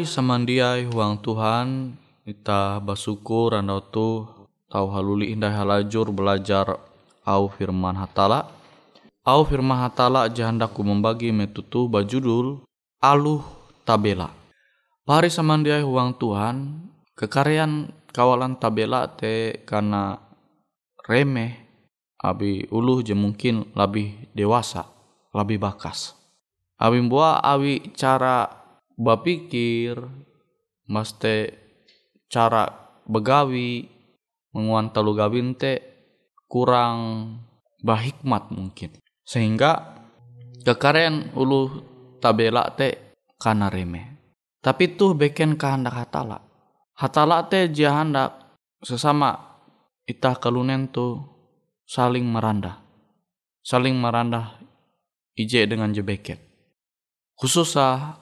Pahari samandiai huang Tuhan kita basukur randau tu tahu haluli indah halajur belajar au firman hatala. Au firman hatala jahandaku membagi metutu bajudul aluh tabela. Pahari samandiai huang Tuhan kekaryaan kawalan tabela te karena remeh abi uluh je mungkin lebih dewasa lebih bakas. Abi buah awi cara bapikir mesti cara begawi menguan telu gawin te kurang bahikmat mungkin sehingga kekaren ulu tabela te kana remeh Tapi tuh beken kehendak hatala. Hatala teh dia hendak sesama itah kalunen tuh saling merandah. Saling merandah ije dengan jebeket. Khususnya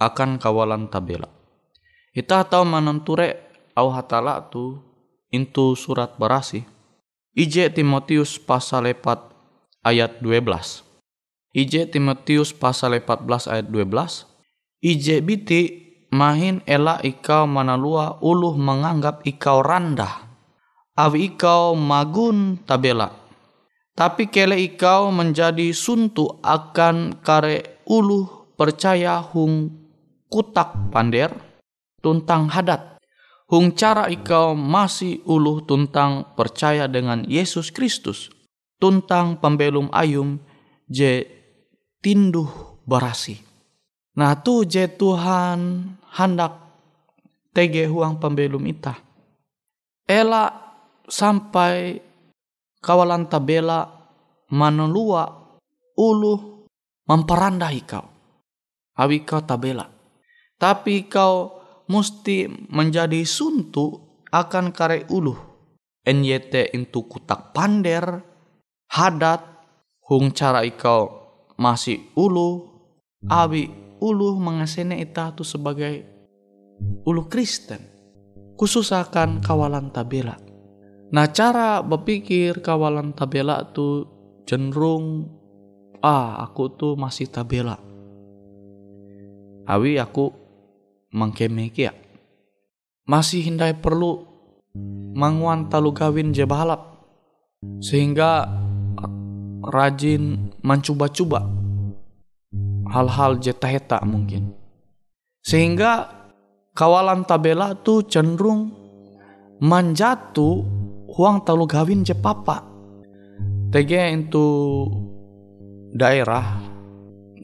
akan kawalan tabela. Ita tahu menenture au hatala tu intu surat berasi. Ije Timotius pasal 4 ayat 12. Ije Timotius pasal 14 ayat 12. Ije biti mahin ela ikau manalua uluh menganggap ikau randah. Awi ikau magun tabela. Tapi kele ikau menjadi suntu akan kare uluh percaya hung kutak pander tuntang hadat. Hung cara ikau masih uluh tuntang percaya dengan Yesus Kristus. Tuntang pembelum ayum je tinduh berasi. Nah tu je Tuhan hendak tege huang pembelum ita. Ela sampai kawalan tabela manelua uluh memperandah ikau. Awi kau tabela. Tapi kau mesti menjadi suntu akan kare uluh. NYT itu kutak pander, hadat, hung cara ikau masih ulu, abi ulu mengasene ita tu sebagai ulu Kristen. Khusus akan kawalan tabela. Nah cara berpikir kawalan tabela tu cenderung ah aku tuh masih tabela. Awi aku mangkeme Masih hindai perlu manguan talu gawin je balap. Sehingga rajin mencoba-coba hal-hal jetaheta mungkin. Sehingga kawalan tabela tu cenderung manjatu huang talu gawin je papa. Tege itu daerah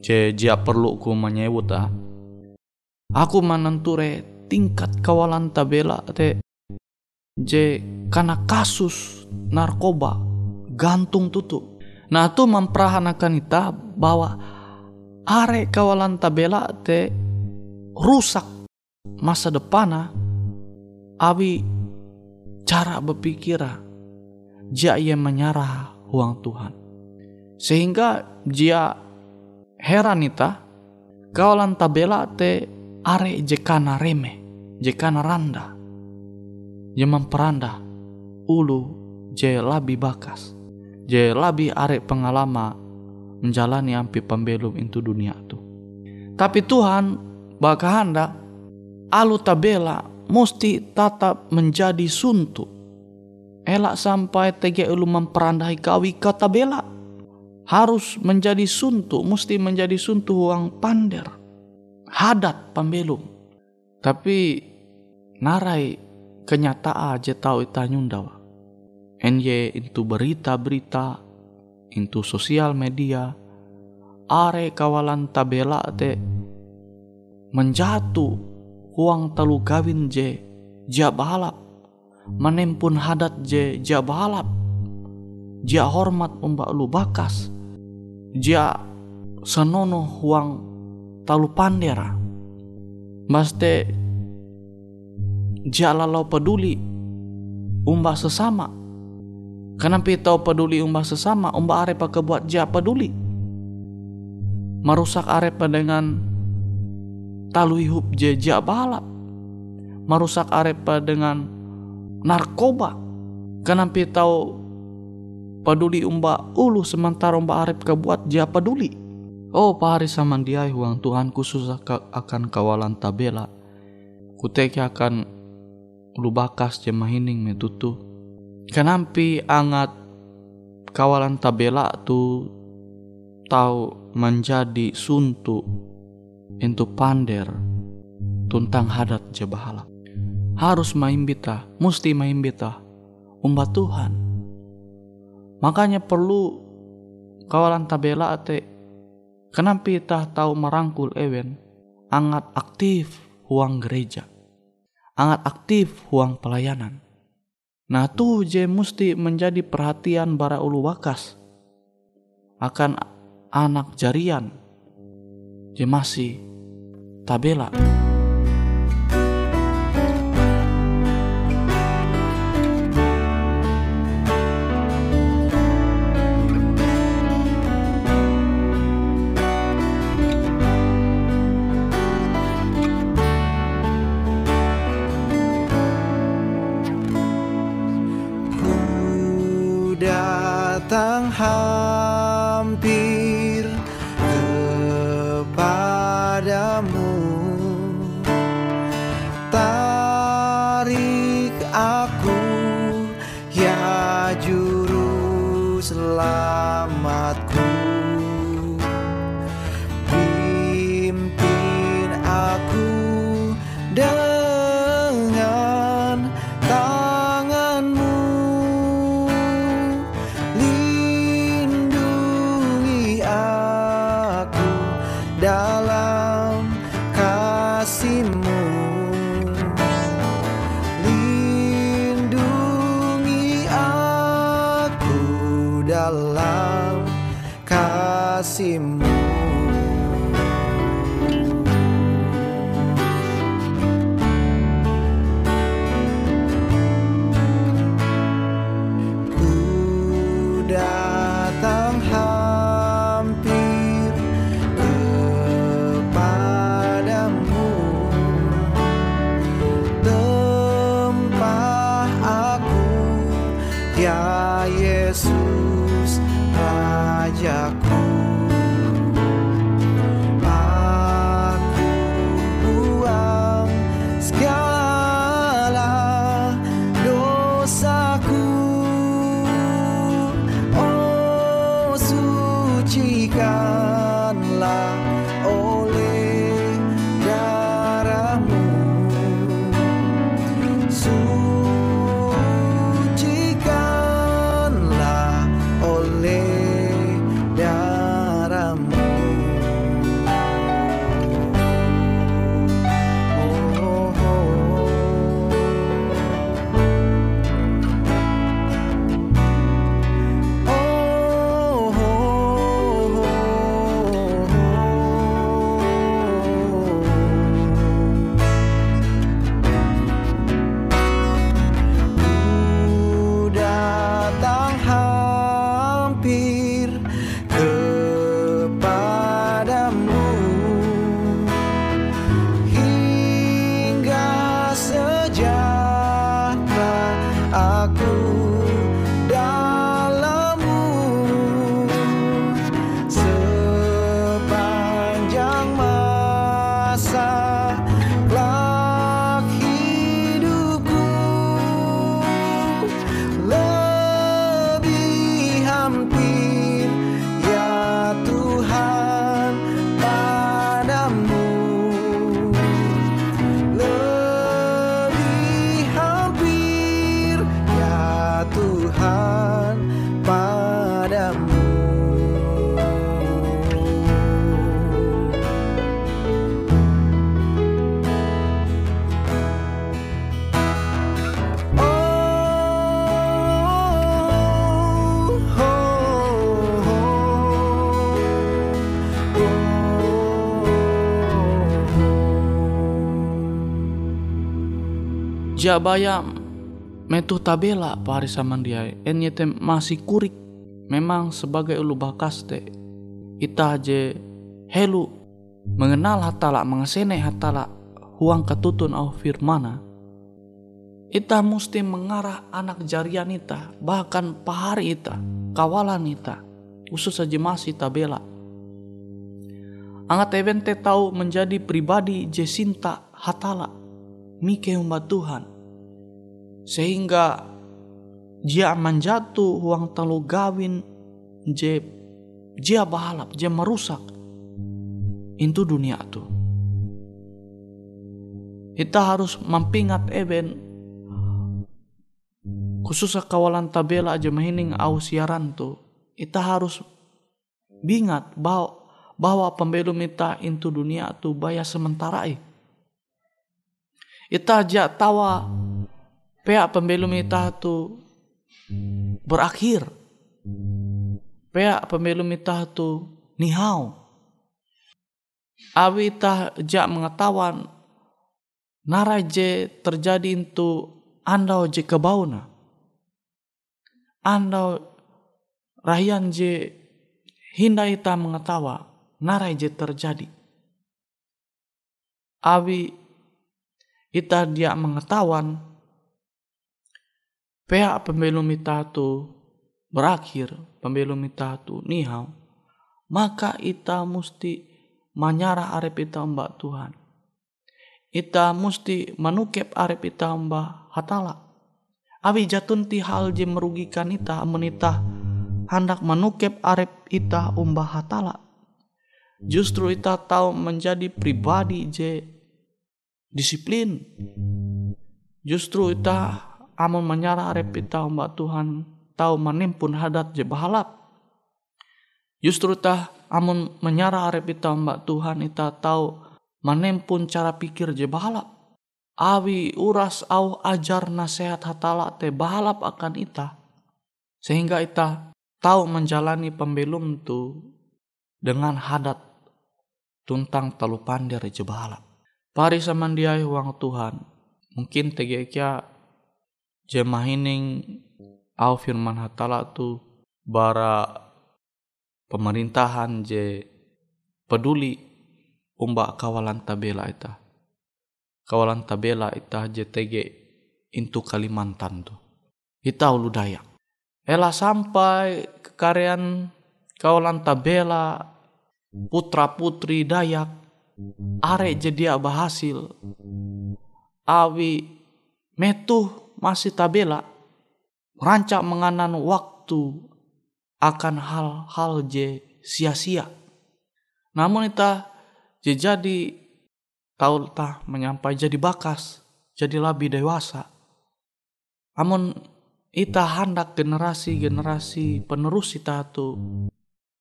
je jia perlu ku menyebut ah Aku menenture tingkat kawalan tabela te je karena kasus narkoba gantung tutu. Nah tu memperahanakan kita bahwa are kawalan tabela te rusak masa depan abi cara berpikir dia ia menyerah uang Tuhan sehingga dia heran ita kawalan tabela te are jekana reme, jekana randa. Je memperanda ulu je labi bakas. Je labi are pengalama menjalani ampi pembelum itu dunia tu. Tapi Tuhan bakahanda alu tabela mesti tetap menjadi suntu. Elak sampai tege ulu memperandai kawi ke tabela. Harus menjadi suntu, mesti menjadi suntu uang pander hadat pembelum. Tapi narai kenyataan aja tahu itu nyundawa. NY itu berita-berita, itu sosial media, are kawalan tabela te menjatuh uang telu kawin je jabalap menempun hadat je jabalap ja hormat umbak lu bakas ja senono uang talu pandera. Maste jalalau peduli umbah sesama. Kenapa tahu peduli umbah sesama? Umbah arepa kebuat ja peduli. Merusak arepa dengan talu hidup jeja balap. Merusak arepa dengan narkoba. Kenapa tahu peduli umbah ulu sementara umbah arep kebuat ja peduli. Oh pahari samandiai huang Tuhan khusus akan kawalan tabela. Kuteki akan lubakas jemahining metutu. Kenampi angat kawalan tabela tu tahu menjadi suntu itu pander tuntang hadat jebahala. Harus main bita, mesti main bita, umbat Tuhan. Makanya perlu kawalan tabela ate Kenapa kita tahu merangkul ewen? Angat aktif huang gereja. Angat aktif huang pelayanan. Nah tuh je mesti menjadi perhatian para ulu wakas. Akan anak jarian. Je masih tabela Jabaya metu tabela pari samandiai enyete masih kurik. Memang sebagai ulu bakaste ita je helu mengenal hatala mengesene hatala huang ketutun au firmana. Ita mesti mengarah anak jarian ita bahkan pahari ita kawalan ita khusus saja masih tabela. Angat evente tahu menjadi pribadi jesinta hatala. Mike umat Tuhan sehingga dia menjatuh uang telu gawin je dia bahalap dia merusak itu dunia tu kita harus mempingat eben khusus kawalan tabela aja mahining au siaran tu kita harus bingat bahwa bahwa pembelum kita itu dunia tu baya sementara eh. Ita aja tawa pihak pembelum ita tu berakhir. Pihak pembelum ita tu nihau. Awi ita ja mengetahuan narai je terjadi itu andau je kebauna. Andau rahian je hinda ita mengetawa narai je terjadi. Awi ita dia mengetahuan pihak pembelum ita tu berakhir pembelum ita tu nihau. Maka ita musti menyarah arep ita mbak Tuhan. Ita musti menukep arep ita mbak hatala. Awi jatun ti hal je merugikan ita menita hendak menukep arep ita umbah hatala. Justru ita tahu menjadi pribadi je disiplin. Justru ita amun menyarah arep ita umbah Tuhan tahu menimpun hadat je bahalap. Justru tah amun menyarah arep ita mbak Tuhan ita tahu menempun cara pikir je bahalap. Awi uras au ajar nasihat hatala te bahalap akan ita. Sehingga ita tahu menjalani pembelum tu dengan hadat tuntang talu pandir je bahalap. Pari samandiai uang Tuhan. Mungkin tegekia jemah ining au firman hatala tu bara pemerintahan je peduli umba kawalan tabela ita. Kawalan tabela ita je tege intu Kalimantan tu. Ita ulu Dayak. Ela sampai kekarian kawalan tabela putra putri Dayak are jadi bahasil awi metuh masih tabela rancak menganan waktu akan hal-hal je sia-sia. Namun ita je jadi tahu tah menyampai jadi bakas, jadi lebih dewasa. Namun ita hendak generasi-generasi penerus ita tu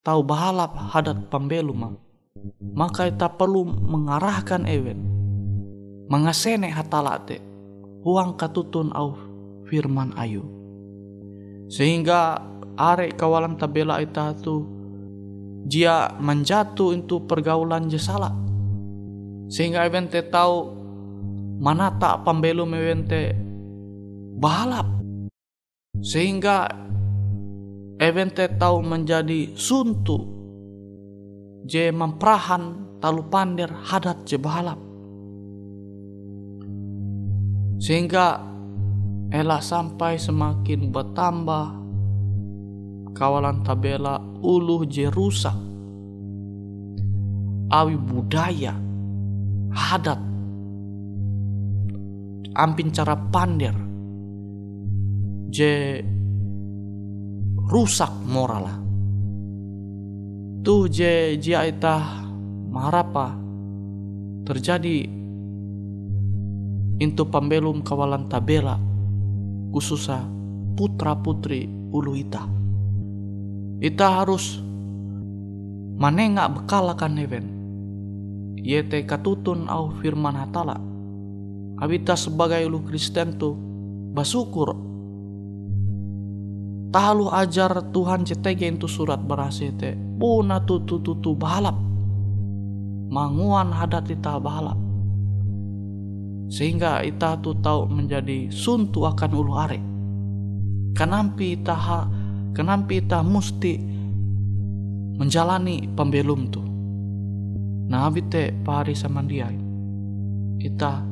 tahu bahalap hadat pembelum maka ita perlu mengarahkan ewen mengasene hatalate uang katutun au firman ayu. Sehingga arek kawalan tabela ita tu dia menjatuh itu pergaulan je salah sehingga evente tahu mana tak pembelum evente balap sehingga evente tahu menjadi suntu je memperahan talu pandir hadat je balap sehingga Ela sampai semakin bertambah kawalan tabela uluh je rusak. Awi budaya, hadat, ampin cara pandir, je rusak moral. Tuh je jia marapa terjadi into pembelum kawalan tabela khususnya putra putri ulu ita. Ita harus manengak bekal akan event. Yete katutun au firman hatala. Abita sebagai ulu Kristen tu basukur. Tahu ajar Tuhan cetege itu surat berhasil te. Puna tutu tutu balap. Manguan hadat ita balap sehingga ita tu tahu menjadi suntu akan ulu are kenampi ita ha, kenampi ita mesti menjalani pembelum tu. Nah abite pari sama dia. Ita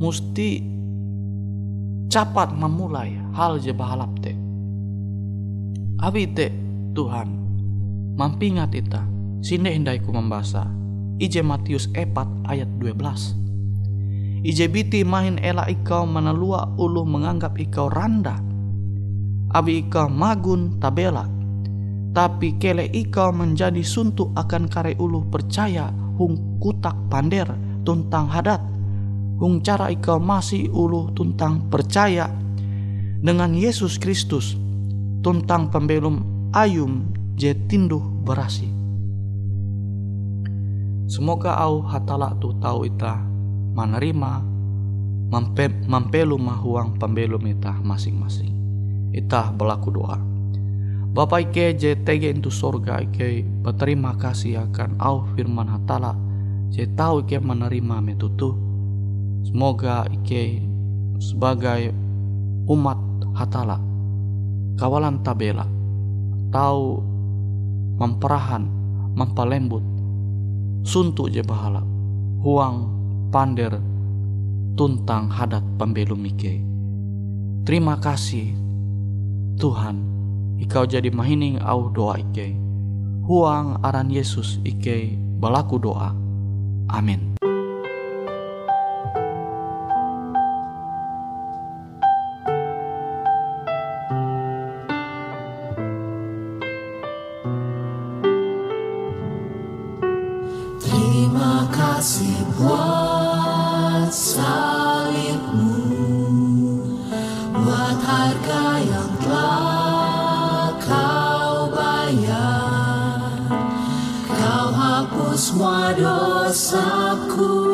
mesti cepat memulai hal je bahalap te. Abite Tuhan mampingat ita. Sini hindaiku membaca Ije Matius 4 ayat 12 Ijebiti main ela ikau menalua ulu menganggap ikau randa. Abi ikau magun tabela. Tapi kele ikau menjadi suntuk akan kare ulu percaya hung kutak pander tuntang hadat. Hung cara ikau masih ulu tuntang percaya dengan Yesus Kristus tuntang pembelum ayum je tinduh berasi. Semoga au hatala tu tahu ita menerima mampe, mampelu mahuang pembelum ita masing-masing. Ita berlaku doa. Bapak Ike JTG itu sorga Ike berterima kasih akan au firman hatala. Je tahu Ike menerima metutu. Semoga Ike sebagai umat hatala kawalan tabela tahu memperahan mempalembut suntuk je bahala huang pander tuntang hadat pembelum Ike. Terima kasih Tuhan ikau jadi mahining au doa ike. Huang aran Yesus ike balaku doa. Amin. Dosaku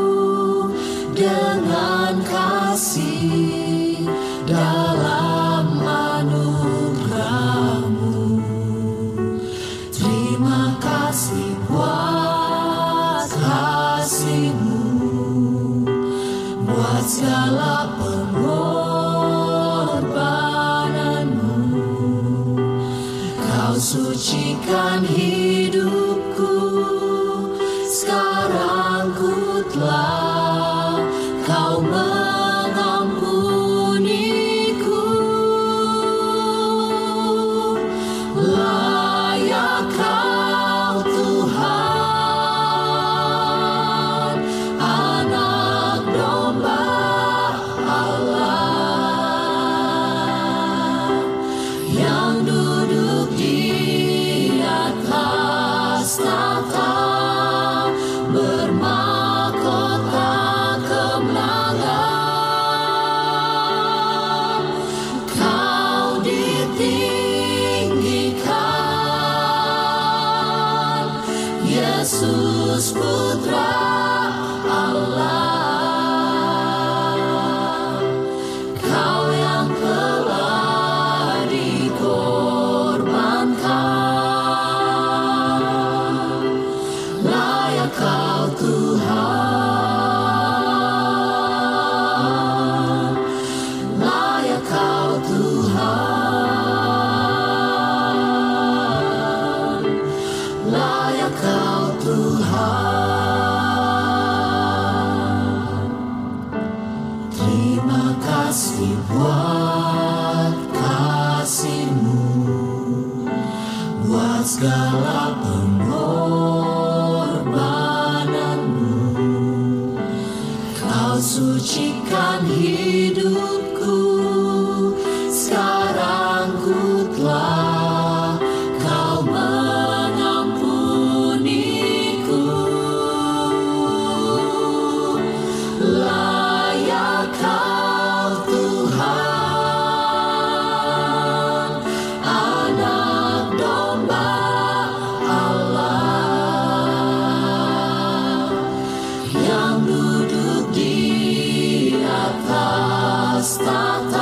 stata.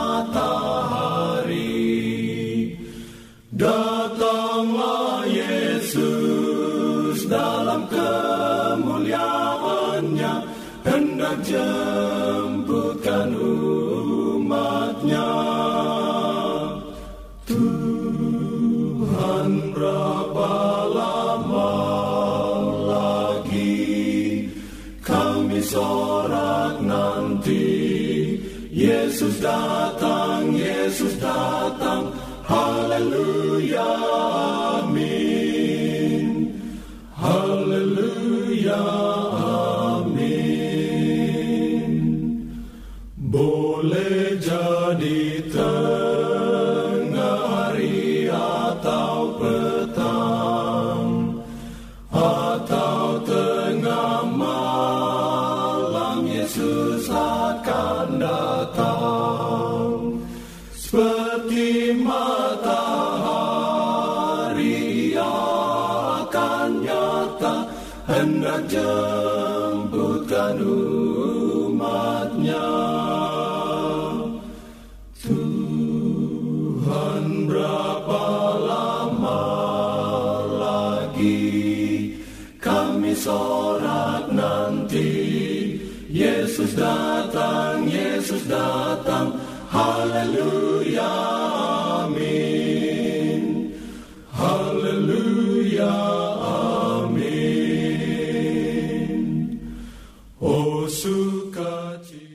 datang, Yesus datang. Haleluya,